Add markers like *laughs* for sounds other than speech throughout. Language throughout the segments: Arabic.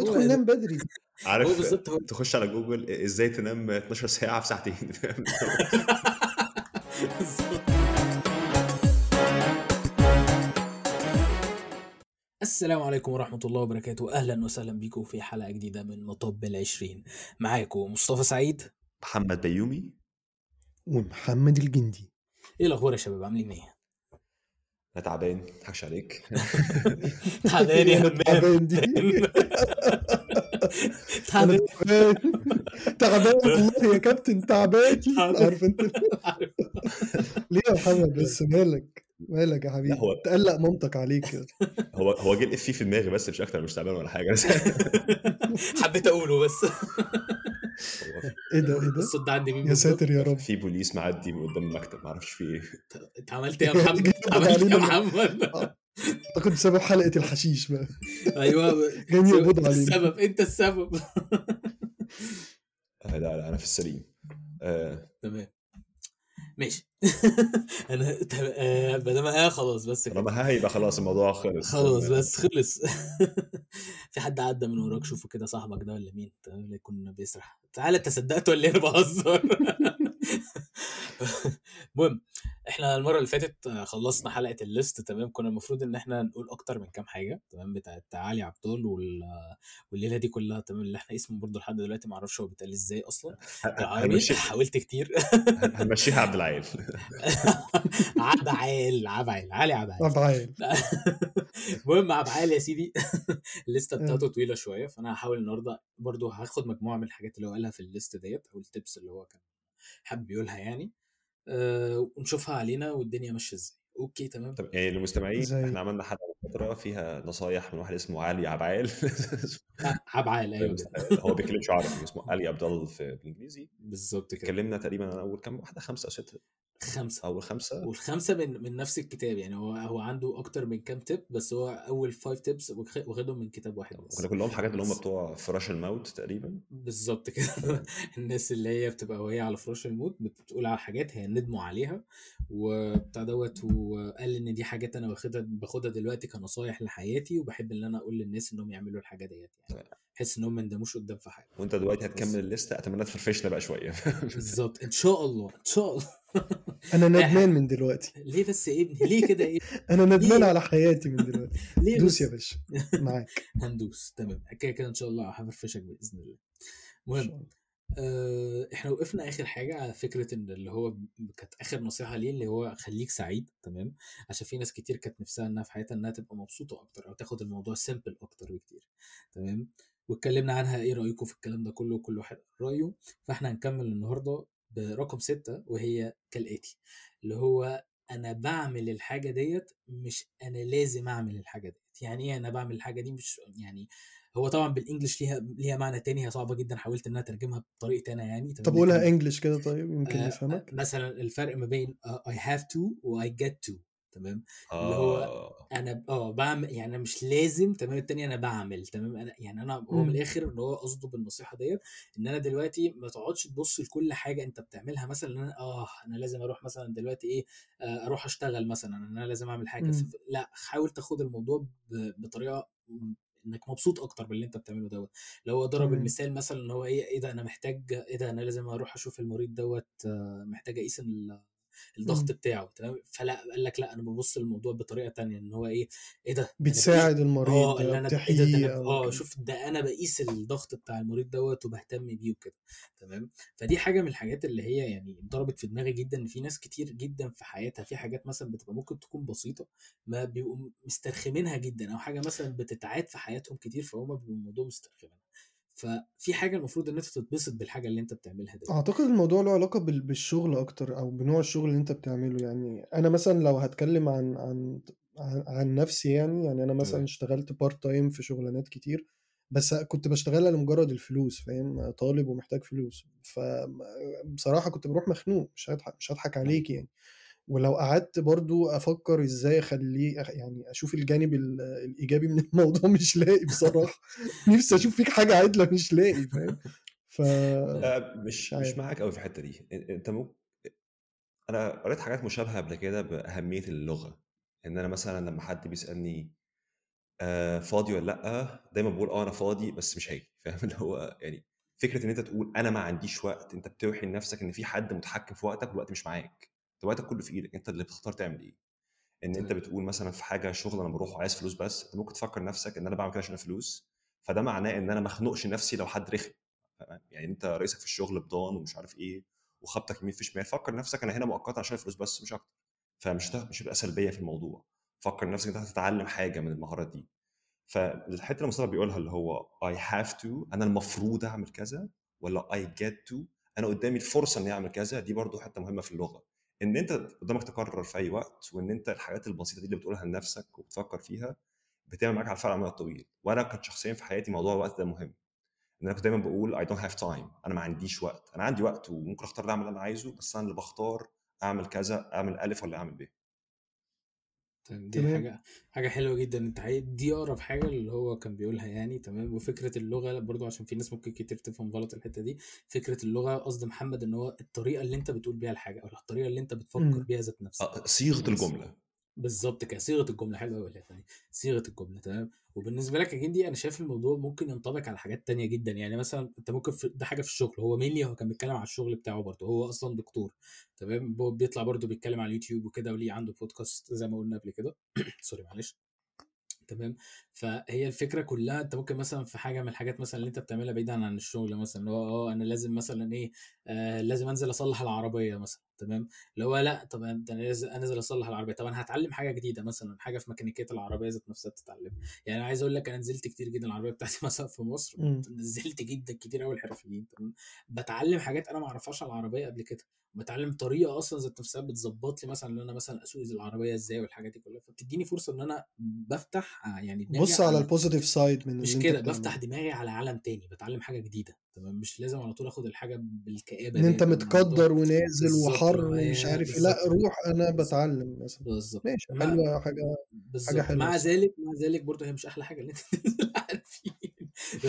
ادخل نام بدري. هو عارف بالظبط هو تخش على جوجل إزاي تنام 12 ساعة في ساعتين. *laughs* بالظبط. السلام عليكم ورحمة الله وبركاته. أهلا وسهلا بكم في حلقة جديدة من مطب العشرين. معاكم مصطفى سعيد. محمد بيومي ومحمد الجندي. إيه الأخبار يا شباب؟ عاملين إيه؟ أنا تعبان ما عليك. *laughs* تعبان يا *laughs* همام. تعبان دي. *laughs* تعبان. والله يا كابتن تعبان. عارف أنت؟ ليه يا محمد؟ بس مالك؟ مالك يا حبيبي؟ لا، هو- تقلق مامتك عليك *laughs* هو هو جه الإفيه في دماغي بس مش أكتر مش تعبان ولا حاجة. بس *laughs* حبيت أقوله بس. إيه ده إيه ده؟ الصوت ده عندي مين يا؟ ساتر يا رب. في بوليس معدي من قدام المكتب ما أعرفش في إيه. *laughs* أنت عملت إيه يا محمد؟ عملت إيه يا. محمد؟ اعتقد بسبب حلقة الحشيش بقى. أيوه. جايين سبب- يقبضوا أنت علينا. السبب أنت السبب. آه لا لا أنا في السليم. آه تمام. ماشي. *laughs* أنا آه، دام آه خلاص بس كده. طالما ها يبقى خلاص الموضوع خلص. خلاص بس خلص. *laughs* في حد عدى من وراك شوفه كده صاحبك ده ولا مين؟ تمام يكون بيسرح. تعالى أنت صدقت ولا إيه؟ أنا بهزر. *laughs* المهم إحنا المرة اللي فاتت آه، خلصنا حلقة ال list تمام؟ كنا المفروض إن إحنا نقول أكتر من كام حاجة تمام؟ بتاعت علي عبدول وال... والليلة دي كلها تمام؟ اللي إحنا اسمه برضه لحد دلوقتي ما أعرفش هو بيتقال إزاي أصلا. بالعربي هنمشي حاولت كتير. هنمشيها عبد العال. *laughs* عبعال عبعال علي عبعال ابعاد *laughs* المهم عبعال يا سيدي *laughs* الليستة آه. بتاعته طويلة شوية فأنا هحاول النهارده برضو هاخد مجموعة من الحاجات اللي هو قالها في الليست ديت أو ال tips اللي هو كان حابب يقولها يعني. ونشوفها علينا والدنيا ماشية إزاي. أوكي تمام. طب يعني للمستمعين إحنا عملنا حلقة فتره فيها نصايح من واحد اسمه علي عبعال. عبعال *laughs* أيوه. هو ما بيتكلمش عربي اسمه علي عبد الله في بالانجليزي بالظبط كده. اتكلمنا تقريبا عن اول كام واحدة خمسة أو سته خمسة. اول خمسه والخمسة من من نفس الكتاب يعني هو هو عنده أكتر من كام tip بس هو أول five tips واخدهم من كتاب واحد بس. كنا كلهم حاجات اللي هم. بتوع فراش الموت تقريبا؟ بالظبط كده. *laughs* الناس اللي هي بتبقى وهي على فراش الموت بتقول على حاجات هي ندموا عليها وبتاع دوت وقال إن دي حاجات أنا واخدها باخدها دلوقتي كنصايح لحياتي وبحب إن أنا أقول للناس إنهم يعملوا الحاجة ديت يعني. بحيث انهم ما يندموش قدام في حاجة. وأنت دلوقتي هتكمل الليستة أتمنى تفرفشنا بقى شوية. بالظبط إن شاء الله إن شاء الله. أنا *laughs* ندمان من دلوقتي. ليه بس يا ابني *laughs* ليه كده إيه؟ أنا ندمان؟ على حياتي من دلوقتي. *laughs* ليه دوس؟ يا باشا. معاك. هندوس. تمام. كده كده إن شاء الله هفرفشك بإذن الله. المهم شاء الله. آه، إحنا وقفنا آخر حاجة على فكرة إن اللي هو كانت آخر نصيحة ليه اللي هو خليك سعيد تمام؟ عشان في ناس كتير كانت نفسها إنها في حياتها إنها تبقى مبسوطة أكتر أو تاخد الموضوع سيمبل أكتر بكتير تمام؟ واتكلمنا عنها إيه رأيكم في الكلام ده كله؟ كل واحد رأيه. فإحنا هنكمل النهارده برقم ستة وهي كالآتي اللي هو أنا بعمل الحاجة ديت مش أنا لازم أعمل الحاجة ديت. يعني إيه أنا بعمل الحاجة دي؟ مش يعني هو طبعا بالانجلش ليها ليها معنى تاني هي صعبة جدا حاولت ان أنا اترجمها بطريقتي أنا يعني تمام؟ طب قولها انجلش كده طيب يمكن آه، نفهمك مثلا الفرق ما بين آه، I have to و I get to تمام اللي هو آه أنا آه بعمل يعني أنا مش لازم تمام التاني أنا بعمل تمام أنا يعني أنا هو من مم. الآخر إن هو قصده بالنصيحة ديت إن أنا دلوقتي ما تقعدش تبص لكل حاجة أنت بتعملها مثلا إن أنا آه أنا لازم أروح مثلا دلوقتي إيه آه أروح أشتغل مثلا إن أنا لازم أعمل حاجة مم. ف- لأ حاول تاخد الموضوع ب- بطريقة إنك مبسوط أكتر باللي أنت بتعمله دوت لو ضرب تمام. المثال مثلا إن هو إيه إيه ده أنا محتاج إيه ده أنا لازم أروح أشوف المريض دوت محتاج أقيس الضغط مم. بتاعه تمام فلأ قال لك لأ أنا ببص للموضوع بطريقة تانية إن هو إيه إيه ده بتساعد المريض آه اللي أنا إيه ده, ده آه. شوف ده أنا بقيس الضغط بتاع المريض دوت وبهتم بيه وكده تمام فدي حاجة من الحاجات اللي هي يعني ضربت في دماغي جدا إن في ناس كتير جدا في حياتها في حاجات مثلا بتبقى ممكن تكون بسيطة ما بيبقوا مسترخمينها جدا أو حاجة مثلا بتتعاد في حياتهم كتير فهم بيبقوا الموضوع مسترخمينها ففي حاجة المفروض إن أنت تتبسط بالحاجة اللي أنت بتعملها دي. أعتقد الموضوع له علاقة بال- بالشغل أكتر أو بنوع الشغل اللي أنت بتعمله. يعني أنا مثلا لو هتكلم عن عن عن, نفسي يعني يعني أنا مثلا تمام. اشتغلت part time في شغلانات كتير بس كنت بشتغلها لمجرد الفلوس فاهم؟ طالب ومحتاج فلوس. فبصراحة كنت بروح مخنوق مش هضحك مش هضحك عليك يعني. ولو قعدت برضو أفكر إزاي أخليه يعني أشوف الجانب ال- الإيجابي من *laughs* الموضوع مش لاقي بصراحة. نفسي أشوف فيك حاجة عدلة مش لاقي فاهم؟ ف لا مش مش معاك قوي في الحتة دي. أنت ممكن أنا قريت حاجات مشابهة قبل كده بأهمية اللغة. إن أنا مثلا لما حد بيسألني آآ فاضي والّا لأ، دايمًا باقول آه أنا فاضي بس مش هاجي، *laughs* فاهم؟ اللي هو يعني فكرة إن أنت تقول أنا ما عنديش وقت، أنت بتوحي لنفسك إن في حد متحكم في وقتك والوقت مش معاك، أنت وقتك كله في إيدك، أنت اللي بتختار تعمل. إن أنت تمام. بتقول مثلًا في حاجة شغل أنا باروحه وعايز فلوس بس، أنت ممكن تفكّر نفسك إن أنا باعمل كده عشان الفلوس، فده معناه إن أنا ما أخنقش نفسي لو حد رخم،؟ يعني أنت رئيسك في الشغل بضان ومش عارف إيه، وخبطك يمين في شمال، فكّر نفسك أنا هنا مؤقتًا عشان الفلوس بس مش أكتر، فمش مش هتبقى سلبية في الموضوع، فكّر نفسك أنت هتتعلم حاجة من المهارات دي. فالحتة اللي مصطفى بيقولها اللي هو I have to أنا المفروض أعمل كذا ولا I get to أنا قدامي الفرصة إني أعمل كذا دي برضو حتة مهمة في اللغة إن أنت قدامك تقرر في أي وقت وإن أنت الحاجات البسيطة دي اللي بتقولها لنفسك وبتفكر فيها بتعمل معاك على الفرق على المدى الطويل. وأنا كنت شخصيا في حياتي موضوع الوقت ده مهم. إن أنا كنت دايما بقول I don't have time أنا ما عنديش وقت. أنا عندي وقت وممكن أختار أعمل اللي أنا عايزه بس أنا اللي بختار أعمل كذا أعمل ألف ولا أعمل ب. تمام دي تمام. حاجة حاجة حلوة جدا أنت دي أقرب حاجة اللي هو كان بيقولها يعني تمام وفكرة اللغة برضو عشان في ناس ممكن كتير تفهم غلط الحتة دي فكرة اللغة قصد محمد إن هو الطريقة اللي أنت بتقول بيها الحاجة أو الطريقة اللي أنت بتفكر مم. بيها ذات نفسها آه، صيغة. الجملة بالظبط كده. صيغة الجملة حلوة قوي دي. صيغة الجملة تمام؟ وبالنسبة لك جندي أنا شايف الموضوع ممكن ينطبق على حاجات تانية جدا. يعني مثلا أنت ممكن في ده حاجة في الشغل. هو مينلي هو كان بيتكلم على الشغل بتاعه برضه. هو أصلا دكتور تمام؟ هو بيطلع برضه بيتكلم على اليوتيوب وكده وليه عنده بودكاست زي ما قلنا قبل كده. *coughs* سوري معلش. تمام؟ فهي الفكرة كلها أنت ممكن مثلا في حاجة من الحاجات مثلا اللي أنت بتعملها بعيدا عن الشغل مثلا اللي هو آه أنا لازم مثلا إيه آه لازم أنزل أصلح العربية مثلا تمام؟ اللي هو لأ طب أنا لازم أنزل أصلح العربية طب أنا هتعلم حاجة جديدة مثلا حاجة في ميكانيكية العربية ذات نفسها تتعلم. يعني أنا عايز أقول لك أنا نزلت كتير جدا العربية بتاعتي *laughs* مثلا في مصر مم. نزلت جدا كتير قوي الحرفيين تمام؟ بتعلم حاجات أنا ما أعرفهاش على العربية قبل كده بتعلم طريقة أصلا ذات نفسها بتظبط لي مثلا إن أنا مثلا أسوق العربية إزاي والحاجات دي كلها فبتديني فرصة إن أنا بفتح آه، يعني دماغي بص على على ال positive side من مش كده بفتح دماغي على عالم تاني بتعلم حاجة جديدة تمام؟ مش لازم على طول آخد الحاجة بالكآبة إن انت متقدر ونازل وحر هو ومش عارف إيه لأ روح أنا بتعلم مثلا. بالظبط. ماشي حلوة حاجة حاجة حلوة. مع ذلك مع ذلك برضه هي مش أحلى حاجة اللي أنت *laughs*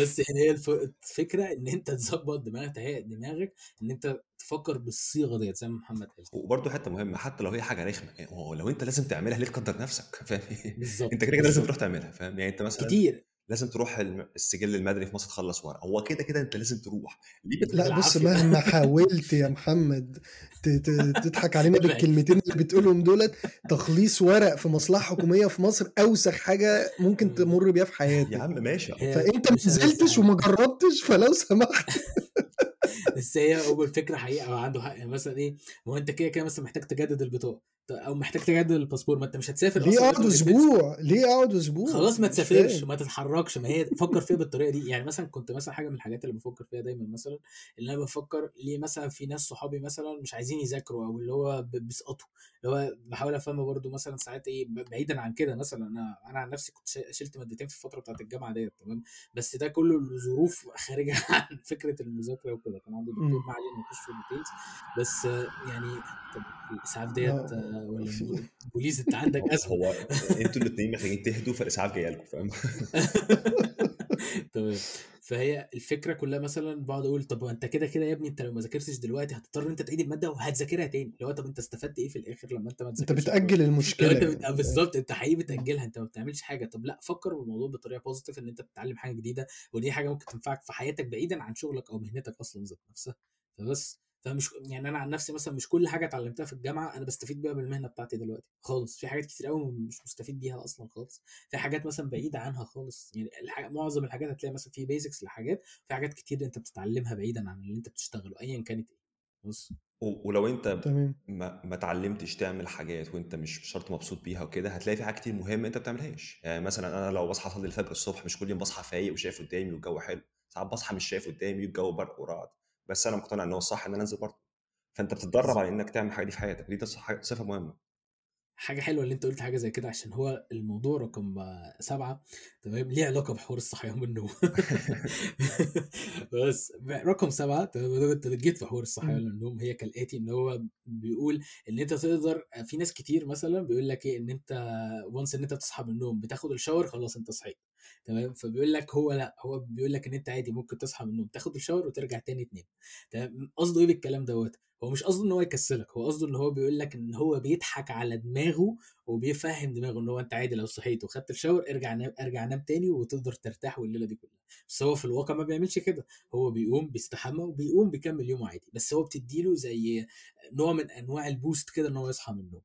بس يعني *laughs* هي الف- الفكرة إن أنت تظبط دماغك تهيئ دماغك إن أنت تفكر بالصيغة ديت زي ما محمد قال. كده وبرضه حتة مهمة حتى لو هي حاجة رخمة يعني لو أنت لازم تعملها ليه تقدر نفسك؟ *laughs* فاهم بالظبط أنت كده كده لازم تروح تعملها فاهم؟ يعني أنت مثلا كتير. لازم تروح السجل المدني في مصر تخلص ورق هو كده كده انت لازم تروح. ليه. لا بص مهما حاولت يا محمد ت- ت- تضحك علينا *laughs* بالكلمتين اللي بتقولهم دولت تخليص ورق في مصلحة حكومية في مصر أوسخ حاجة ممكن تمر بيها في يا حياتك عم ماشي. فأنت ما نزلتش حاجة وما جربتش فلو سمحت. *laughs* بس هي الفكرة حقيقة عنده حق. يعني مثلا إيه هو أنت كده كده مثلا محتاج تجدد البطاقة. أو محتاج تجدد الباسبور ما أنت مش هتسافر ليه أقعد أسبوع؟ ليه أقعد أسبوع؟ خلاص ما تسافرش ما تتحركش ما هي فكر فيها بالطريقة دي. يعني مثلا كنت مثلا حاجة من الحاجات اللي بفكر فيها دايما مثلا اللي أنا بفكر ليه مثلا في ناس صحابي مثلا مش عايزين يذاكروا أو اللي هو بيسقطوا. اللي هو بحاول أفهمه برضو مثلا ساعات إيه بعيدا عن كده مثلا. أنا أنا عن نفسي كنت شلت مادتين في الفترة بتاعت الجامعة ديت تمام؟ بس ده كله لظروف خارجة *laughs* عن فكرة المذاكرة وكده. كان عندي دكتور. ما علينا نخش في ال details بس يعني طب الإسعاف ديت ولا البوليس انت عندك أزمة. هو أنتوا الاثنين محتاجين تهدوا فالاسعاف جاية لكم فاهم؟ *laughs* تمام. فهي الفكرة كلها مثلا بقعد أقول طب أنت كده كده يا ابني أنت لو ما ذاكرتش دلوقتي هتضطر أنت تعيد المادة وهتذاكرها تاني. اللي هو طب أنت استفدت إيه في الآخر لما أنت ما أنت *laughs* لو المشكلة أنت يعني. بت... آه بالظبط. أنت حقيقي بتأجلها. أنت ما بتعملش حاجة. طب لأ فكر بالموضوع بطريقة positive إن أنت بتتعلم حاجة جديدة ودي حاجة ممكن تنفعك في حياتك بعيدا عن شغلك أو مهنتك أصلا ذات نفسها. فبس فمش يعني أنا عن نفسي مثلا مش كل حاجة اتعلمتها في الجامعة أنا بستفيد بيها بالمهنة بتاعتي دلوقتي خالص. في حاجات كتير قوي مش مستفيد بيها أصلا خالص. في حاجات مثلا بعيدة عنها خالص. يعني الح... معظم الحاجات هتلاقي مثلا في basics لحاجات في حاجات كتير أنت بتتعلمها بعيدا عن اللي أنت بتشتغله ايا كانت إيه. بص. ولو أنت تمام. ما ما اتعلمتش تعمل حاجات وأنت مش شرط مبسوط بيها وكده هتلاقي في حاجات كتير مهمة أنت ما بتعملهاش. يعني مثلا أنا لو بصحى اصلي الفجر الصبح مش كل يوم بصحى فايق وشايف قدامي والجو حلو. ساعات بصحى مش شايف قدامي والجو برق ورعد. بس أنا مقتنع إن هو الصح إن أنا أنزل برضه فأنت بتتدرب على إنك تعمل حاجة دي في حياتك. دي صفة مهمة. حاجة حلوة اللي أنت قلت حاجة زي كده عشان هو الموضوع رقم سبعة تمام؟ ليه علاقة بحوار الصحيان من النوم *laughs* بس رقم سبعة تمام؟ أنت جيت في حوار الصحيان من النوم هي كالآتي إن هو بيقول إن أنت تقدر في ناس كتير مثلا بيقول لك إيه إن أنت وانس إن أنت بتصحى من النوم بتاخد الشاور خلاص أنت صحيت. تمام؟ فبيقول لك هو لأ هو بيقول لك إن أنت عادي ممكن تصحى من النوم تاخد الشاور وترجع تاني تنام. تمام؟ قصده إيه بالكلام دوت هو مش قصده إن هو يكسلك هو قصده إن هو بيقول لك إن هو بيضحك على دماغه وبيفهم دماغه إن هو أنت عادي لو صحيت وخدت الشاور ارجع نام ارجع نام تاني وتقدر ترتاح والليلة دي كلها. بس هو في الواقع ما بيعملش كده هو بيقوم بيستحمى وبيقوم بيكمل يومه عادي بس هو بتديله زي نوع من أنواع ال boost كده إن هو يصحى من النوم.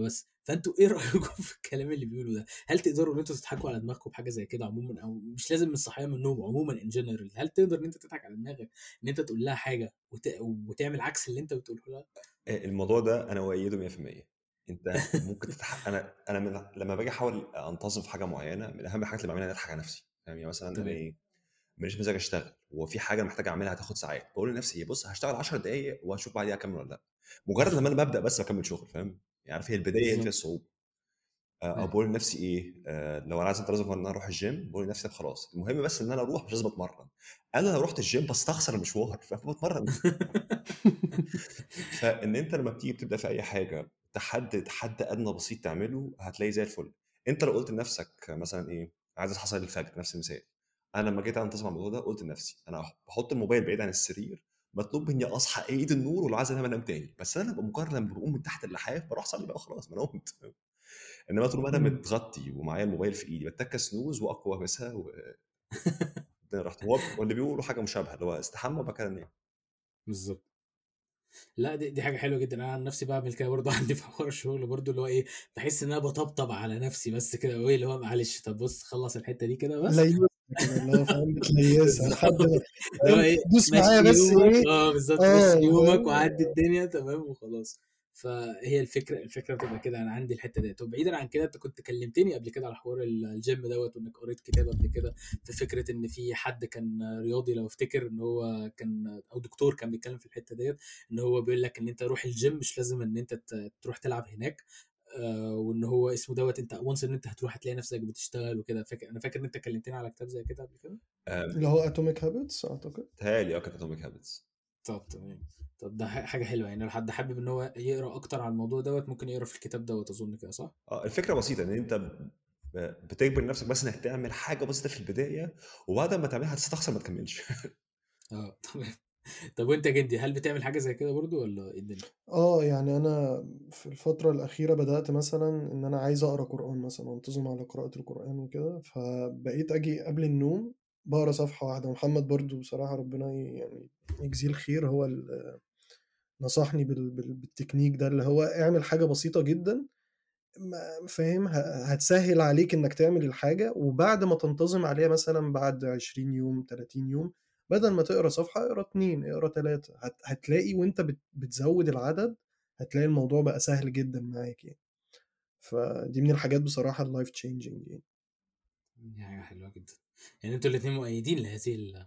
بس فأنتوا إيه رأيكم *laughs* في الكلام اللي بيقوله ده؟ هل تقدروا إن أنتوا تضحكوا على دماغكم بحاجة زي كده عموما؟ أو مش لازم من الصحيان من النوم عموما in general هل تقدر إن أنت تضحك على دماغك إن أنت تقول لها حاجة وت... وتعمل عكس اللي أنت بتقوله لها؟ آه، الموضوع ده أنا أؤيده 100% أنت *laughs* ممكن تتح... أنا أنا من... لما باجي أحاول انتظم في حاجة معينة من أهم الحاجات اللي بعملها اني أضحك على نفسي. يعني مثلا أنا إيه ماليش مزاج أشتغل وفي حاجة محتاج أعملها هتاخد ساعات. بقول لنفسي إيه بص هشتغل 10 دقائق وأشوف بعديها أكمل ولا لأ. مجرد لما أنا ببدأ بس بكمل شغل فاهم؟ يعني عارف هي البداية هي فيها الصعوبة. آه، أو فاهم. بقول لنفسي إيه آه، لو أنا عايز انتظم إن أنا أروح الجيم بقول لنفسي خلاص. المهم بس إن أنا أروح مش لازم أتمرن. أنا لو رحت الجيم بستخسر المشوار فبتمرن *laughs* فإن أنت لما بتيجي بتبدأ في أي حاجة تحدد حد أدنى بسيط تعمله هتلاقي زي الفل. أنت لو قلت لنفسك مثلا إيه عايز اصحى اصلي الفجر نفس المثال. أنا لما جيت انتظم على الموضوع ده قلت لنفسي أنا بحط الموبايل بعيد عن السرير مطلوب مني أصحى ايد النور ولو عايز أنام أنام تاني. بس أنا بمجرد لما بقوم من تحت اللحاف بروح اصلي بقى خلاص ما أنا قمت *laughs* إنما طول ما أنا مم. متغطي ومعايا الموبايل في إيدي بتك سنوز وأقوى مسها والدنيا *laughs* رحت هو واللي بيقولوا حاجة مشابهة اللي هو استحمى وبعد كده نام بالظبط لا دي, دي حاجة حلوة جدا. أنا عن نفسي بعمل كده برضه *laughs* عندي في حوار الشغل برضه اللي هو إيه بحس إن أنا بطبطب على نفسي بس كده وايه اللي هو معلش طب بص خلص الحتة دي كده بس. كده اللي هو فاهم بتليسها. لحد إيه دوس معايا بس إيه؟ آه بالظبط. آه مشي يومك فاهم وعدي الدنيا تمام وخلاص. فهي الفكرة الفكرة بتبقى كده. أنا عندي الحتة ديت. وبعيدا عن كده أنت كنت كلمتني قبل كده على حوار ال- الجيم دوت وإنك قريت كتاب قبل كده في فكرة إن في حد كان رياضي لو أفتكر إن هو كان أو دكتور كان بيتكلم في الحتة ديت إن هو بيقول لك إن أنت روح الجيم مش لازم إن أنت تروح تلعب هناك. آه وإن هو اسمه دوت أنت once إن أنت هتروح هتلاقي نفسك بتشتغل وكده. فاكر أنا فاكر إن أنت كلمتني على كتاب زي كده قبل كده؟ اللي هو Atomic Habits أعتقد. تهيألي آه كانت Atomic Habits طب تمام. طب ده حاجة حلوة. يعني لو حد حابب إن هو يقرأ أكتر عن الموضوع دوت ممكن يقرأ في الكتاب دوت أظن كده صح؟ آه الفكرة بسيطة إن أنت بتجبر نفسك بس إنك تعمل حاجة بسيطة في البداية وبعد ما تعملها هتستخسر ما تكملش. *laughs* آه تمام. *laughs* طب وانت جندي هل بتعمل حاجة زي كده برضو ولا إيه الدنيا؟ آه يعني أنا في الفترة الأخيرة بدأت مثلا إن أنا عايز أقرأ قرآن مثلا وأنتظم على قراءة القرآن وكده فبقيت أجي قبل النوم بقرأ صفحة واحدة محمد برضو بصراحة ربنا يعني يجزيه الخير هو نصحني بال- بال- بالتكنيك ده اللي هو اعمل حاجة بسيطة جدا فاهم هتسهل عليك إنك تعمل الحاجة وبعد ما تنتظم عليها مثلا بعد 20 يوم 30 يوم بدل ما تقرا صفحة اقرا اتنين اقرا تلاتة. هت- هتلاقي وانت بت- بتزود العدد هتلاقي الموضوع بقى سهل جدا معاك يعني. فدي من الحاجات بصراحة ال life changing يعني دي حاجة حلوة جدا. يعني أنتوا الاثنين مؤيدين لهذه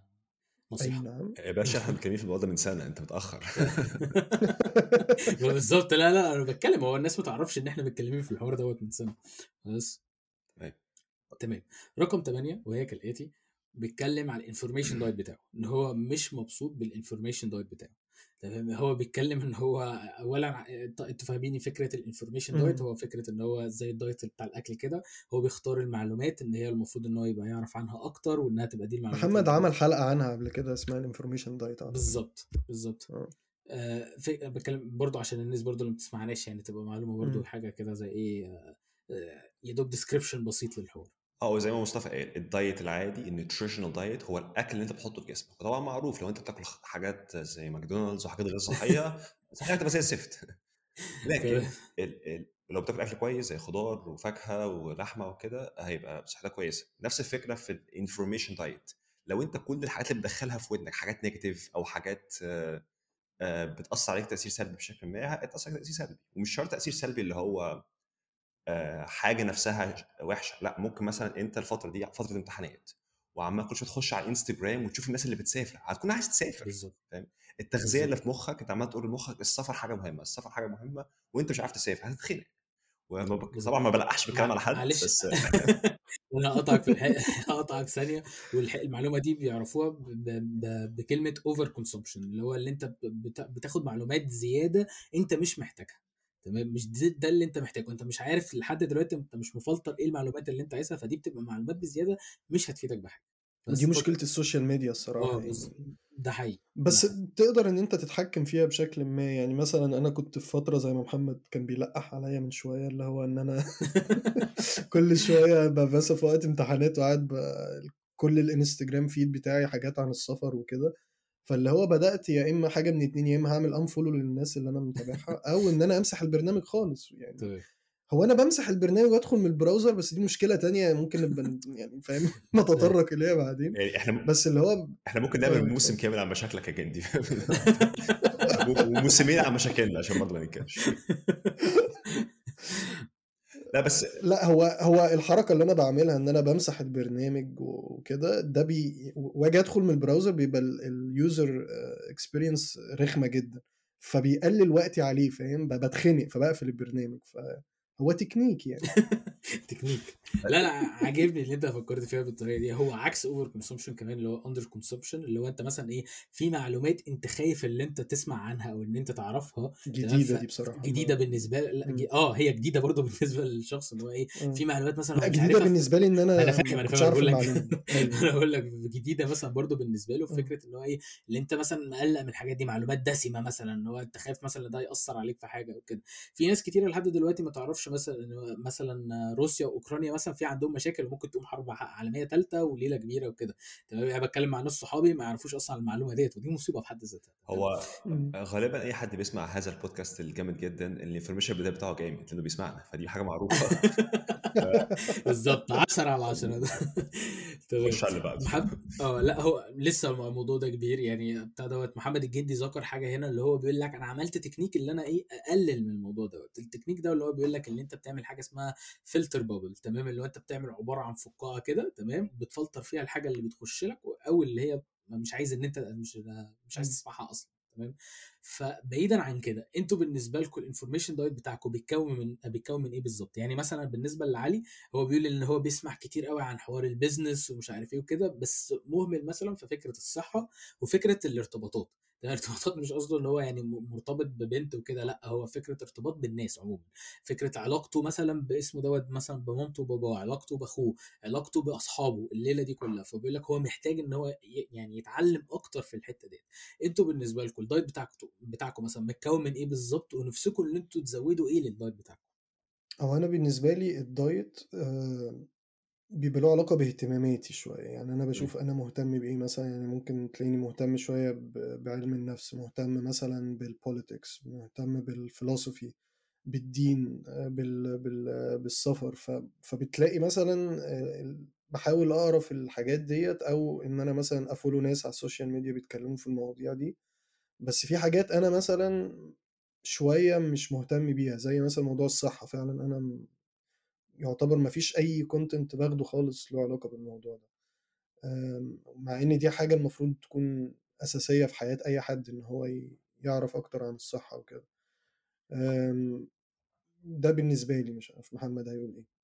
النصيحة. نعم. يا باشا إحنا بنتكلم في الموضوع ده من سنة انت متأخر. *laughs* بالظبط لا لا أنا بتكلم. هو الناس ما تعرفش ان إحنا متكلمين في الحوار دوت من سنة. بس. تمام. تمام. رقم 8 وهي كالآتي. بيتكلم على ال information diet بتاعه إن هو مش مبسوط بال information diet بتاعه. تمام؟ هو بيتكلم إن هو اولا انت- أنتوا فاهمين فكرة ال information diet. هو فكرة إن هو زي ال diet بتاع الأكل كده هو بيختار المعلومات إن هي المفروض إن هو يبقى يعرف عنها أكتر وإنها تبقى دي المعلومات محمد عمل حلقة عنها قبل كده اسمها ال information diet بالظبط بالظبط آه، في بتكلم برضو عشان الناس برضو اللي ما بتسمعناش يعني تبقى معلومة برضو مم. حاجة كده زي إيه آه، آه، يا دوب description بسيط للحوار. آه وزي ما مصطفى قال ال diet العادي ال nutritional diet هو الأكل اللي أنت بتحطه في جسمك. وطبعا معروف لو أنت بتاكل حاجات زي ماكدونالدز وحاجات غير صحية *laughs* صحيح هتبقى زي الزفت. *laughs* لكن ال ال لو بتاكل أكل كويس زي خضار وفاكهة ولحمة وكده هيبقى صحتك كويسة. نفس الفكرة في ال information diet لو أنت كل الحاجات اللي بتدخلها في ودنك حاجات negative أو حاجات آه، آه، بتأثر عليك تأثير سلبي بشكل ما هتأثر عليك تأثير سلبي. ومش شرط تأثير سلبي اللي هو حاجة نفسها وحشة. لأ ممكن مثلا أنت الفترة دي فترة امتحانات وعمال كل شوية تخش على الإنستجرام وتشوف الناس اللي بتسافر هتكون عايز تسافر بالظبط فاهم؟ التغذية اللي في مخك أنت عمال تقول لمخك السفر حاجة مهمة السفر حاجة مهمة وأنت مش عارف تسافر هتتخنق. طبعا ما بلقحش بالكلام. على حد معلش بس *laughs* أنا هقطعك في الحق *laughs* هقطعك ثانية. والمعلومه دي بيعرفوها ب... ب... بكلمة over consumption اللي هو اللي أنت بت... بتاخد معلومات زيادة أنت مش محتاجها. تمام؟ مش ده, ده اللي انت محتاجه. انت مش عارف لحد دلوقتي انت مش مفلتر إيه المعلومات اللي انت عايزها فدي بتبقى معلومات بزيادة مش هتفيدك بحاجة. دي مشكلة ال social media الصراحة آه يعني. ده حقيقي. بس ده حقيقي. تقدر ان انت تتحكم فيها بشكل ما. يعني مثلا أنا كنت في فترة زي ما محمد كان بيلقح عليا من شوية اللي هو إن أنا *laughs* كل شوية بس في وقت امتحانات وقاعد كل ال Instagram feed بتاعي حاجات عن السفر وكده. فاللي هو بدأت يا إما حاجة من اتنين يا إما هعمل unfollow للناس اللي أنا متابعها *laughs* أو إن أنا أمسح البرنامج خالص يعني تمام. هو أنا بمسح البرنامج وأدخل من ال browser بس دي مشكلة تانية ممكن نبقى *laughs* يعني فاهم *laughs* نتطرق إليها بعدين. يعني إحنا بس اللي هو إحنا ممكن نعمل موسم اتفضل. كامل عن مشاكلك يا جندي. وموسمين عن مشاكلنا عشان برضه ما نتكلمش لا بس لا هو هو الحركة اللي أنا بعملها إن أنا بمسح البرنامج وكده ده بي وآجي أدخل من ال browser بيبقى ال user experience رخمة جدا فبيقلل وقتي عليه فاهم؟ بتخنق فبقفل البرنامج فهو تكنيك يعني. *laughs* تكنيك. لا لا عاجبني اللي انت فكرت فيها بالطريقة دي. هو عكس over consumption كمان اللي هو under consumption اللي هو انت مثلا إيه في معلومات انت خايف اللي انت تسمع عنها أو ان انت تعرفها. جديدة دي بصراحة. جديدة ما بالنسبة. ج- آه هي جديدة برضه *laughs* بالنسبة للشخص اللي هو إيه آه. في معلومات مثلا لا هو جديدة بالنسبة لي إن أنا *laughs* أنا فاهم أنا فاهم أنا اعرف بقول لك أنا بقول لك جديدة مثلا برضو بالنسبة له آه. فكرة إن هو إيه اللي انت مثلا مقلق من الحاجات دي معلومات دسمة مثلا إن هو انت خايف مثلا ده يأثر عليك في حاجة وكده في ناس كتير لحد دلوقتي ما تعرفش مثلا مثلا روسيا وأوكرانيا مثلا في عندهم مشاكل وممكن تقوم حرب عالمية ثالثه وليلة كبيرة وكده. تمام؟ يعني بتكلم مع ناس صحابي ما يعرفوش أصلا عن المعلومة ديت ودي مصيبة في حد ذاتها. هو. غالبا أي حد بيسمع هذا البودكاست الجامد جدا ال information diet بتاعه جامد لأنه بيسمعنا. فدي حاجة معروفة. *laughs* بالظبط. 10 على 10 ده تمام. خش على اللي بعده. محمد آه لا هو لسه الموضوع ده كبير. يعني بتاع دوت محمد الجندي ذكر حاجة هنا اللي هو بيقول لك أنا عملت تكنيك اللي أنا إيه أقلل من الموضوع دوت. التكنيك ده اللي هو بيقول لك اللي أنت بتعمل حاجة اسمها filter bubble تمام؟ اللي هو أنت بتعمل عبارة عن فقاعة كده تمام؟ بتفلتر فيها الحاجة اللي بتخش لك أو اللي هي مش عايز إن أنت مش مش عايز. تسمعها أصلا تمام؟ فبعيدا عن كده أنتوا بالنسبة لكم ال information diet بتاعكم بيتكون من بيتكون من إيه بالظبط؟ يعني مثلا بالنسبة لعلي هو بيقول إن هو بيسمع كتير قوي عن حوار ال business ومش عارف إيه وكده بس مهمل مثلا في فكرة الصحة وفكرة الارتباطات. الارتباطات *laughs* مش قصده ان هو يعني مرتبط ببنت وكده لأ هو فكرة ارتباط بالناس عموما. فكرة علاقته مثلا باسمه دوت مثلا بمامته وباباه علاقته بأخوه علاقته بأصحابه الليلة دي كلها. فبيقول لك هو محتاج إن هو يعني يتعلم أكتر في الحتة دي أنتوا بالنسبة لكم ال diet بتاعكم بتاعكم مثلا متكون من إيه بالظبط؟ ونفسكم إن أنتوا تزودوا إيه لل diet بتاعكم؟ هو أنا بالنسبة لي ال diet آه، بيبقى له علاقة باهتماماتي شوية. يعني أنا بشوف أنا مهتم بإيه مثلا؟ يعني ممكن تلاقيني مهتم شوية ب- بعلم النفس مهتم مثلا بال politics مهتم بالفلسفة بالدين بال بال بالسفر. ف فبتلاقي مثلا آه، بحاول أقرأ في الحاجات ديت أو إن أنا مثلا أ follow ناس على ال social media بيتكلموا في المواضيع دي. بس في حاجات أنا مثلا شوية مش مهتم بيها زي مثلا موضوع الصحة. فعلا أنا م- يعتبر ما فيش أي content باخده خالص له علاقة بالموضوع ده. أم، مع إن دي حاجة المفروض تكون أساسية في حياة أي حد إن هو يعرف أكتر عن الصحة وكده. أم، ده بالنسبة لي مش عارف محمد هيقول إيه.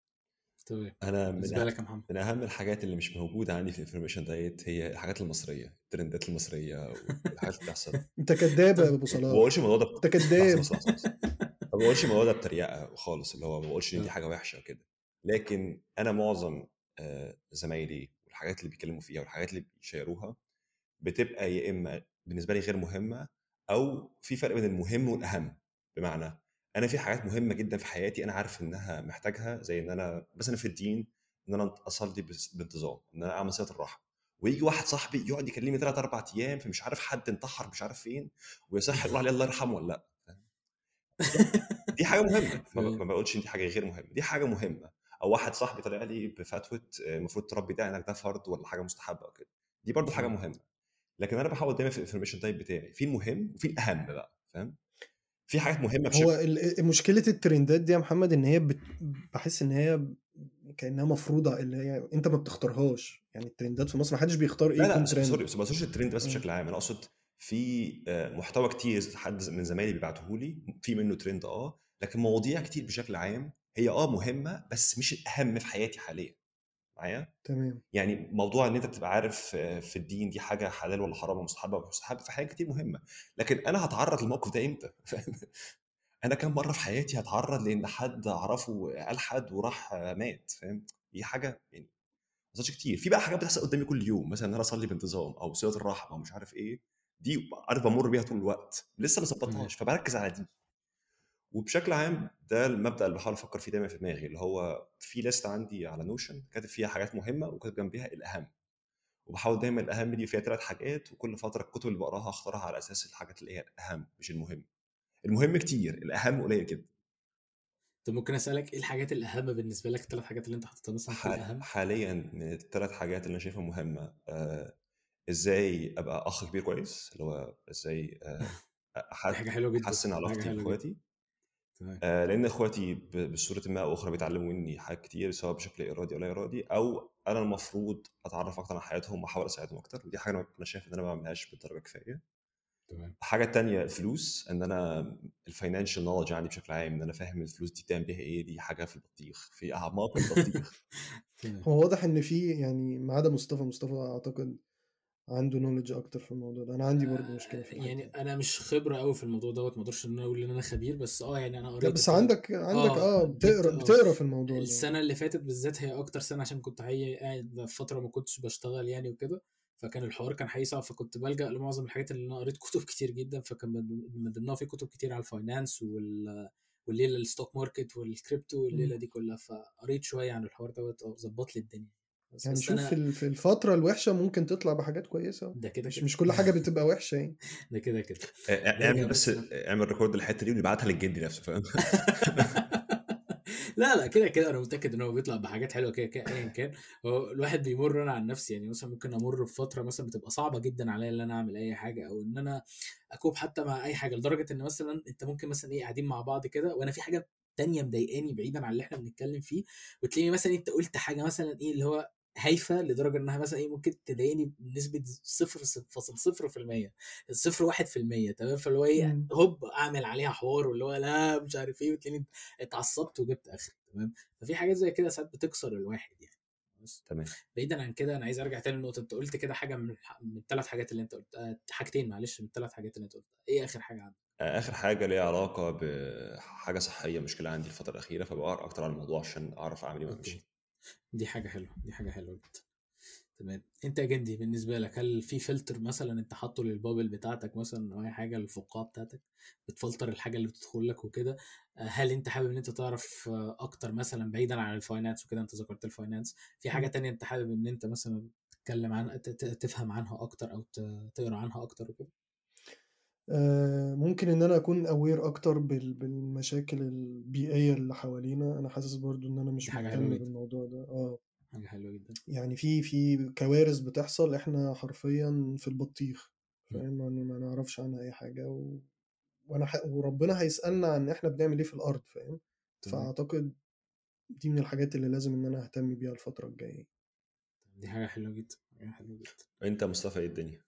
تمام. أنا من أه... يا محمد. من أهم الحاجات اللي مش موجودة عندي في ال information diet هي الحاجات المصرية ال trendات المصرية والحاجات اللي بتحصل. *laughs* أنت كداب يا *laughs* أبو ما صلاح. بقولش الموضوع ده أنت كداب. *laughs* ما بقولش الموضوع ده بتريقة خالص اللي هو ما بقولش إن دي آه. حاجة وحشة وكده لكن أنا معظم آه، زمايلي والحاجات اللي بيتكلموا فيها والحاجات اللي بيشيروها بتبقى يا إما بالنسبة لي غير مهمة أو في فرق بين المهم والأهم. بمعنى أنا في حاجات مهمة جدا في حياتي أنا عارف إنها محتاجها زي إن أنا مثلا في الدين إن أنا أصلي بانتظام إن أنا أعمل صلاة الرحم ويجي واحد صاحبي يقعد يكلمني ثلاث أربع أيام فمش عارف حد انتحر مش عارف فين ويصح يقول عليه الله يرحمه ولا لأ؟ دي حاجة مهمة. *laughs* ما, بقولش إن دي حاجة غير مهمة. دي حاجة مهمة. أو واحد صاحبي طلع لي بفتوى آه، المفروض تربي ده إنك ده فرض ولا حاجة مستحبة أو كده. دي برضو حاجة. مهمة. لكن أنا بحاول دايما في الانفورميشن تايب بتاعي. في المهم وفي الأهم بقى فاهم؟ في حاجات مهمة هو بشكل ال- مشكلة الترندات دي يا محمد إن هي بت... بحس إن هي كأنها مفروضة اللي هي أنت ما بتختارهاش. يعني ال trendات في مصر ما حدش بيختار إيه لا لا sorry بس ما الترند بس. بشكل عام. أنا أقصد في آه، محتوى كتير حد من زمايلي بيبعته لي في منه ترند آه لكن مواضيع كتير بشكل عام هي آه مهمة بس مش الأهم في حياتي حاليا. معايا؟ تمام. يعني موضوع إن أنت تبقى عارف آه، في الدين دي حاجة حلال ولا حرام ولا مستحبة ولا مستحب في حاجات كتير مهمة. لكن أنا هتعرض للموقف ده إمتى؟ *laughs* أنا كام مرة في حياتي هتعرض لأن حد أعرفه الحد وراح مات فاهم؟ دي حاجة يعني ما كتير. في بقى حاجات بتحصل قدامي كل يوم مثلا إن أنا أصلي بانتظام أو صله الرحم أو مش عارف إيه. دي عارف بمر بيها طول الوقت لسه ما ظبطتهاش فبركز على دي. وبشكل عام ده المبدأ اللي بحاول أفكر فيه دايما في دماغي اللي هو في ليست عندي على نوشن كاتب فيها حاجات مهمة وكاتب جنبيها الأهم. وبحاول دايما الأهم دي فيها ثلاث حاجات وكل فترة الكتب اللي بقراها أختارها على أساس الحاجات اللي هي الأهم مش المهم. المهم كتير الأهم قليل جدا. طب ممكن أسألك إيه الحاجات الأهم بالنسبة لك؟ الثلاث حاجات اللي أنت حاططها مثلا في الأهم؟ حاليا من الثلاث حاجات اللي أنا شايفها مهمة آه إزاي أبقى أخ كبير كويس؟ اللي هو إزاي آه دي أح- حاجة حلوة جدا. أحسن علاقتي باخواتي تمام. آه، لأن إخواتي ب- بصورة ما أو أخرى بيتعلموا مني حاجات كتير سواء بشكل إرادي أو لا إرادي أو أنا المفروض أتعرف أكتر عن حياتهم وأحاول أساعدهم أكتر. ودي حاجة أنا أنا شايف إن أنا ما بعملهاش بالدرجة كفاية. تمام. الحاجة التانيه الفلوس إن أنا ال financial knowledge عندي بشكل عام إن أنا فاهم الفلوس دي تعمل بيها إيه دي حاجة في البطيخ في أعماق البطيخ. *laughs* هو واضح إن في يعني ما عدا مصطفى مصطفى أعتقد عنده knowledge أكتر في الموضوع ده. أنا عندي برضه مشكلة في الحتة يعني أنا مش خبرة قوي في الموضوع دوت ما أقدرش إن أنا أقول إن أنا خبير بس آه يعني أنا قريت بس عندك عندك آه جبت بتقرا آه بتقرأ في الموضوع ده. السنة اللي فاتت بالذات هي أكتر سنة عشان كنت حقيقي قاعد فترة ما كنتش بشتغل يعني وكده فكان الحوار كان حقيقي صعب فكنت بلجأ لمعظم الحاجات اللي أنا قريت *laughs* كتب كتير جدا فكان من من ضمنها في كتب كتير على ال finance وال والليلة ال stock market والكريبتو. والليلة دي كلها فقريت شوية عن الحوار دوت آه ظبط لي الدنيا. يعني بس شوف ال- في الفترة الوحشة ممكن تطلع بحاجات كويسة ده كده مش كده. مش كل حاجة بتبقى وحشة يعني. *laughs* ده كده كده. آه، نرجع اعمل بس اعمل record الحته دي ونبعتها للجدي نفسه فاهم؟ *laughs* لا لا كده كده. أنا متأكد إن هو بيطلع بحاجات حلوة كده كده ايا كان. هو الواحد بيمر أنا عن نفسي يعني مثلا ممكن أمر بفترة مثلا بتبقى صعبة جدا عليا إن أنا أعمل أي حاجة أو إن أنا أكوب حتى مع أي حاجة لدرجة إن مثلا أنت ممكن مثلا إيه قاعدين مع بعض كده وأنا في حاجة تانية مضايقاني بعيدا عن اللي إحنا بنتكلم فيه وتلاقيني مثلا أنت قلت حاجة مثلا إيه اللي هو هايفة لدرجة إنها مثلا إيه ممكن تضايقني بنسبة 0.0% 0.1% تمام؟ فاللي هو إيه مم. هوب أعمل عليها حوار واللي هو لا مش عارف إيه وتلاقيني اتعصبت وجبت آخري تمام؟ ففي حاجات زي كده ساعات بتكسر الواحد يعني تمام. بعيدا عن كده أنا عايز أرجع تاني للنقطه أنت قلت كده حاجة من من الثلاث حاجات اللي أنت قلت آه، حاجتين معلش من الثلاث حاجات اللي أنت قلتها إيه آخر حاجة عندك؟ آه، آخر حاجة ليها علاقة بحاجه صحية مشكلة عندي الفترة الأخيرة فبقرأ أكتر عن الموضوع عشان أعرف أعمل إيه دي حاجة حلوة دي حاجة حلوة جدا. تمام. أنت يا جندي بالنسبة لك هل في فلتر مثلا أنت حاطه للبابل بتاعتك مثلا أو أي حاجة للفقاعه بتاعتك بتفلتر الحاجة اللي بتدخل لك وكده؟ آه، هل أنت حابب إن أنت تعرف آه، أكتر مثلا بعيدا عن ال finance وكده؟ أنت ذكرت ال finance في حاجة. تانية أنت حابب إن أنت مثلا تتكلم عن تفهم عنها أكتر أو تقرأ عنها أكتر وكده؟ ممكن إن أنا أكون aware أكتر بال- بالمشاكل البيئية اللي حوالينا. أنا حاسس برضو إن أنا مش مهتم بالموضوع ده. آه. حاجة حلوة جدا. يعني في في كوارث بتحصل إحنا حرفيا في البطيخ. فاهم؟ ما ما نعرفش عنها أي حاجة و... وأنا ح... وربنا هيسألنا عن إحنا بنعمل إيه في الأرض فاهم؟ فأعتقد دي من الحاجات اللي لازم إن أنا أهتم بيها الفترة الجاية. دي حاجة حلوة جدا. حاجة حلوة جدا. أنت مصطفى إيه الدنيا؟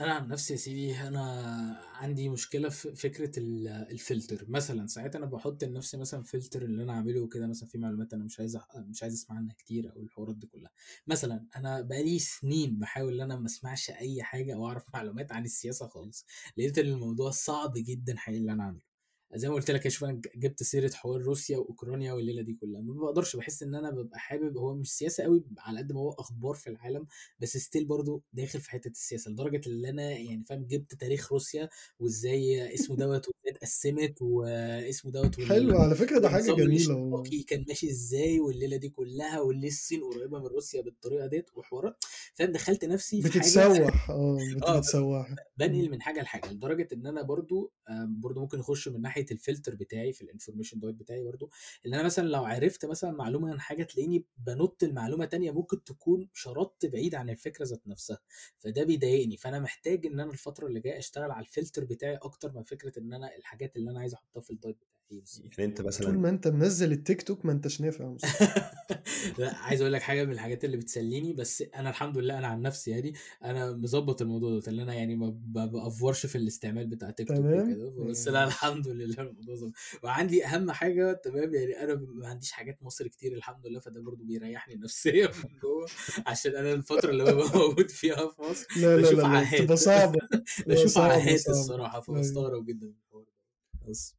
أنا عن نفسي يا سيدي أنا عندي مشكلة في فكرة ال- الفلتر. مثلا ساعات أنا بحط لنفسي مثلا فلتر اللي أنا اعمله كده مثلا في معلومات أنا مش عايز مش عايز أسمع عنها كتير أو الحوارات دي كلها. مثلا أنا بقالي سنين بحاول إن أنا ما أسمعش أي حاجة أو أعرف معلومات عن السياسة خالص. لقيت إن الموضوع صعب جدا حقيقي اللي أنا اعمله زي ما قلت لك شوف أنا جبت سيرة حوار روسيا وأوكرانيا والليلة دي كلها. ما بقدرش بحس إن أنا ببقى حابب هو مش سياسة قوي على قد ما هو أخبار في العالم بس ستيل برضو داخل في حتة السياسة لدرجة إن أنا يعني فاهم جبت تاريخ روسيا وإزاي اسمه دوت وإزاي اتقسمت واسمه دوت حلو على فكرة ده حاجة جميلة والله. كان ماشي إزاي والليلة دي كلها وليه الصين قريبة من روسيا بالطريقة ديت وحوارات فاهم دخلت نفسي في بتتسوح آه آه بتتسوح. بنقل من حاجة لحاجة لدرجة إن أنا برضو برضو ممكن اخش من ناحية الفلتر بتاعي في ال information diet بتاعي برضو إن أنا مثلا لو عرفت مثلا معلومة عن حاجة تلاقيني بنط المعلومة تانية ممكن تكون شطت بعيد عن الفكرة ذات نفسها فده بيضايقني فأنا محتاج إن أنا الفترة اللي جاية أشتغل على الفلتر بتاعي أكتر من فكرة إن أنا الحاجات اللي أنا عايز أحطها في ال diet بتاعي. يعني انت طول مثلا ما انت منزل التيك توك ما انتش نافع *laughs* لا عايز أقول لك حاجة من الحاجات اللي بتسليني بس أنا الحمد لله أنا عن نفسي يعني أنا مظبط الموضوع ده اللي أنا يعني ما بأفورش في الاستعمال بتاع تيك توك تمام. وكده بس لا الحمد لله الموضوع ظبط. وعندي أهم حاجة تمام يعني أنا ما عنديش حاجات مصر كتير الحمد لله فده برضو بيريحني نفسيا *laughs* من جوه عشان أنا الفترة اللي ببقى موجود فيها في مصر لا لا بشوف لا لا عاهات بتبقى صعبة. *laughs* بتبقى بشوف عاهات الصراحة أيوة. فبستغرب جدا من الحوار ده. بس.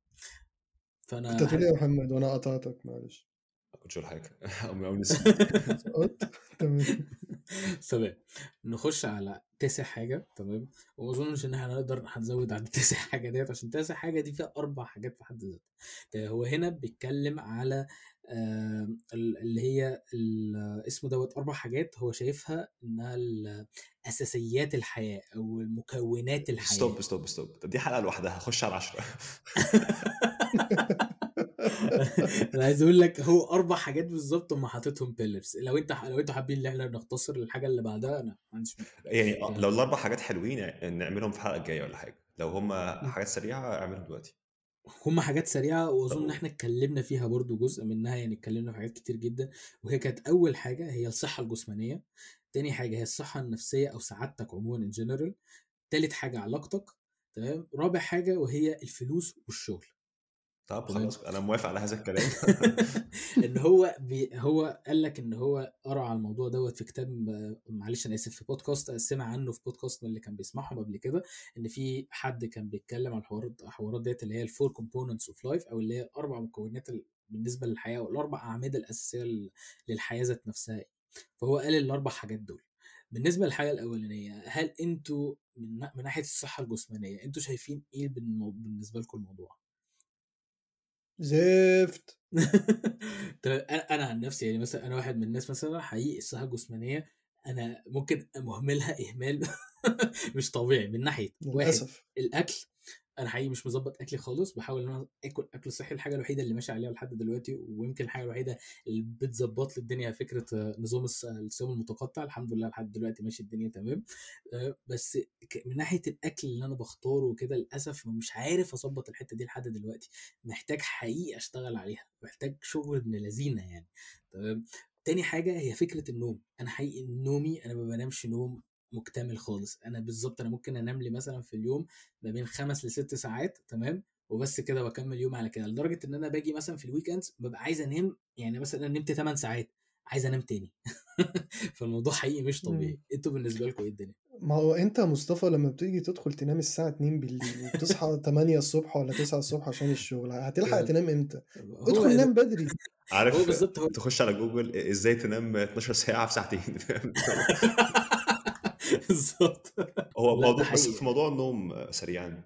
فأنا كنت ح- يا محمد وأنا قطعتك معلش. حاجة. *laughs* أو أو نسيت. *laughs* سقطت تمام. *laughs* تمام. نخش على تاسع حاجة تمام؟ وما أظنش إن إحنا نقدر هنزود عن التاسع حاجة ديت عشان تاسع حاجة دي فيها أربع حاجات في حد ذاتها. هو هنا بيتكلم على آه ال- اللي هي اسمه دوت أربع حاجات هو شايفها إنها اساسيات الحياة أو المكونات الحياة. ستوب stop stop. طب دي حلقة لوحدها خش على 10 *laughs* أنا عايز أقول لك هو أربع حاجات بالظبط هم حاططهم pillars لو أنت لو أنتوا حابين إن إحنا نختصر الحاجة اللي بعدها أنا ما عنديش يعني آه، يعني لو الأربع حاجات حلوين يعني نعملهم في الحلقة الجاية ولا حاجة. لو هم حاجات سريعة أعملهم دلوقتي. هم حاجات سريعة وأظن إن إحنا اتكلمنا فيها برضو جزء منها يعني اتكلمنا في حاجات كتير جدا. وهي كانت أول حاجة هي الصحة الجسمانية. تاني حاجة هي الصحة النفسية أو سعادتك عموما in general تالت حاجة علاقتك تمام. رابع حاجة وهي الفلوس والشغل. طب خلاص أنا موافق على هذا الكلام. *laughs* إن هو بي هو قال لك إن هو قرأ على الموضوع دوت في كتاب معلش أنا آسف في بودكاست سمع عنه في بودكاست من اللي كان بيسمعهم قبل كده إن في حد كان بيتكلم عن الحوارات الحوارات ديت اللي هي ال four components of life أو اللي هي الاربع مكونات ال- بالنسبة للحياة أو الاربع أعمدة الأساسية لل- للحياة ذات نفسها. فهو قال الأربع حاجات دول. بالنسبة للحاجة الأولانية هل أنتوا من من ناحية الصحة الجسمانية أنتوا شايفين إيه بالنسبة لكم الموضوع؟ زفت. *laughs* طيب أنا عن نفسي يعني مثلا أنا واحد من الناس مثلا حقيقي الصحه الجسمانية أنا ممكن مهملها إهمال *laughs* مش طبيعي من ناحية واحد. للأسف. الأكل أنا حقيقي مش مظبط أكلي خالص بحاول إن أنا آكل أكل صحي الحاجة الوحيدة اللي ماشي عليها لحد دلوقتي ويمكن الحاجة الوحيدة اللي بتظبط لي الدنيا فكرة آه، نظام الص- الصيام المتقطع الحمد لله لحد دلوقتي ماشي الدنيا تمام. آه، بس من ناحية الأكل اللي أنا بختاره وكده للأسف مش عارف أظبط الحتة دي لحد دلوقتي. محتاج حقيقي أشتغل عليها محتاج شغل ابن لذينة يعني تمام. تاني حاجة هي فكرة النوم. أنا حقيقي نومي أنا ما بنامش نوم مكتمل خالص أنا بالظبط أنا ممكن أنام لي مثلا في اليوم ما بين خمس لست ساعات تمام وبس كده بكمل يوم على كده لدرجة إن أنا باجي مثلا في ال weekends ببقى عايز أنام يعني مثلا أنا نمت 8 ساعات عايز أنام تاني *laughs* فالموضوع حقيقي مش طبيعي. أنتوا بالنسبة لكم إيه الدنيا ما هو أنت يا مصطفى لما بتيجي تدخل تنام الساعة 2 بالليل وبتصحى *laughs* 8 الصبح ولا 9 الصبح عشان الشغل هتلحق تمام. تنام إمتى؟ ادخل نام بدري هو عارف بالظبط هو تخش على جوجل إزاي تنام 12 ساعة في ساعتين؟ *laughs* بالظبط *laughs* هو لا ده موضوع بس في موضوع النوم سريعا.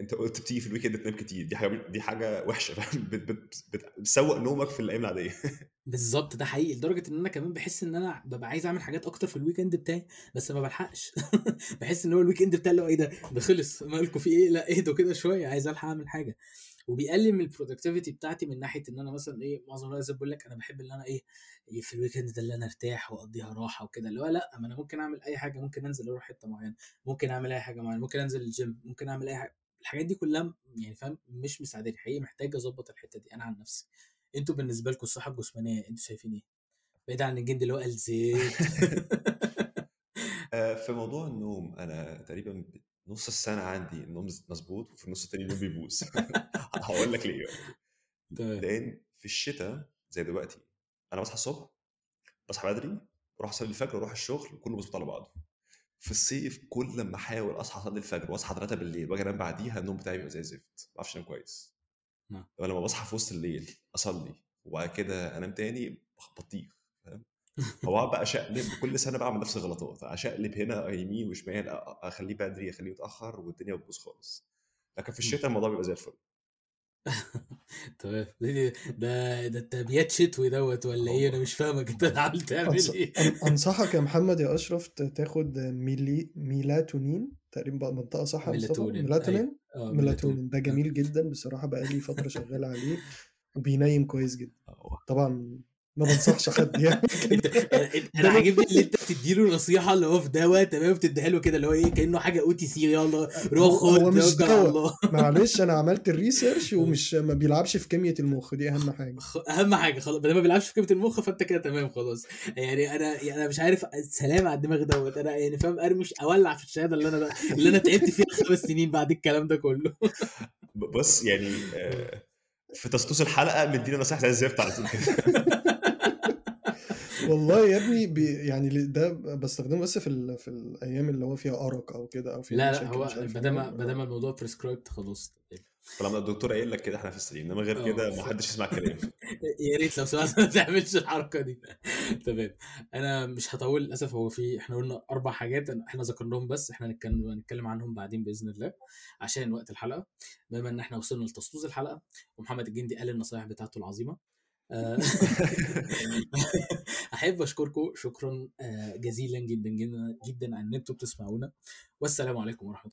أنت قلت بتيجي في ال weekend تنام كتير. دي حاجة دي حاجة وحشة *laughs* بتسوق نومك في الأيام العادية. *laughs* بالظبط ده حقيقي. لدرجة إن أنا كمان بحس إن أنا ببقى عايز أعمل حاجات أكتر في ال weekend بتاعي بس ما بلحقش. بحس إن هو ال weekend بتاعي اللي هو إيه ده؟ ده خلص. مالكم في إيه؟ لا اهدوا كده شوية. عايز ألحق أعمل حاجة. وبيقلل من ال productivity بتاعتي من ناحية إن أنا مثلا إيه معظم الوقت بقول لك أنا بحب إن أنا إيه إيه في ال weekend ده اللي أنا أرتاح وأقضيها راحة وكده اللي هو لأ ما أنا ممكن أعمل أي حاجة ممكن أنزل أروح حتة معينة ممكن أعمل أي حاجة معينة ممكن أنزل الجيم ممكن أعمل أي حاجة. الحاجات دي كلها يعني فاهم مش مساعداني حقيقي محتاج أظبط الحتة دي. أنا عن نفسي. أنتوا بالنسبة لكم الصحة الجسمانية أنتوا شايفين إيه؟ بعيد عن الجند اللي هو الزيت. *laughs* آه، في موضوع النوم أنا تقريبا نص السنة عندي النوم مظبوط وفي النص التاني النوم *laughs* بيبوظ. *laughs* هقول لك ليه لأن في الشتاء زي دلوقتي أنا بصحى الصبح بصحى بدري بروح أصلي الفجر وأروح الشغل وكله مظبوط على بعضه. في الصيف كل لما أحاول أصحى أصلي الفجر وأصحى 3 بالليل وأجي أنام بعديها النوم بتاعي بيبقى زي الزفت ما بعرفش أنام كويس. نعم. لما بصحى في وسط الليل أصلي وبعد كده أنام تاني بطيخ. هو بقى اشقلب كل سنة بعمل نفس الغلطات اشقلب هنا يمين وشمال أخليه بدري أخليه متأخر والدنيا بتبوظ خالص. لكن في الشتاء الموضوع بيبقى زي الفل. *laughs* تمام ده ده ده التابيات شتوي دوت ولا إيه؟ أنا مش فاهمك. أنت عامل تعمل إيه؟ *laughs* أنصحك يا محمد يا أشرف تاخد ميلي ميلاتونين تقريبا بقى منطقة صح ميلاتونين ميلاتونين؟ أيوه. آه ميلاتونين. ده آه. جميل جدا بصراحة بقالي فترة شغال عليه *laughs* وبينيم كويس جدا. طبعا ما بنصحش حد *laughs* كده أنا أنا عاجبني اللي انت بتديله نصيحة اللي هو في دواء تمام بتديها له كده اللي هو إيه كأنه حاجة OTC يلا روح خد هو مش دواء. الله. *laughs* معلش أنا عملت ال research *laughs* ومش ما بيلعبش في كيمياء المخ دي أهم حاجة. خ- أهم حاجة خلاص ما بيلعبش في كيميا المخ فأنت كده تمام خلاص. يعني أنا يعني أنا مش عارف سلام على الدماغ دوت. أنا يعني فاهم أرمش أولع في الشهادة اللي أنا اللي أنا تعبت فيها خمس سنين بعد الكلام ده كله. بص يعني آه، في تسطوس الحلقة مدينا نصيحة زي الزفت على طول. كده والله يا ابني بي يعني ده بستخدمه بس في ال... في الأيام اللي هو فيها أرق أو كده أو فيها لا لا هو عارف ما دام ما دام الموضوع prescribed خلاص. طالما الدكتور قايل لك كده إحنا في السليم إنما غير آه. كده. ما حدش يسمع كلام *laughs* يا ريت لو سمحت ما تعملش الحركة دي. *laughs* تمام. أنا مش هطول للأسف هو في إحنا قلنا أربع حاجات إحنا ذكرناهم بس إحنا هنتكلم هنتكلم عنهم بعدين بإذن الله عشان وقت الحلقة. بما إن إحنا وصلنا لتسطوز الحلقة ومحمد الجندي قال النصائح بتاعته العظيمة. آه، *laughs* أحب أشكركم شكرا آه، جزيلا جدا جدا جدا إن أنتم بتسمعونا والسلام عليكم ورحمة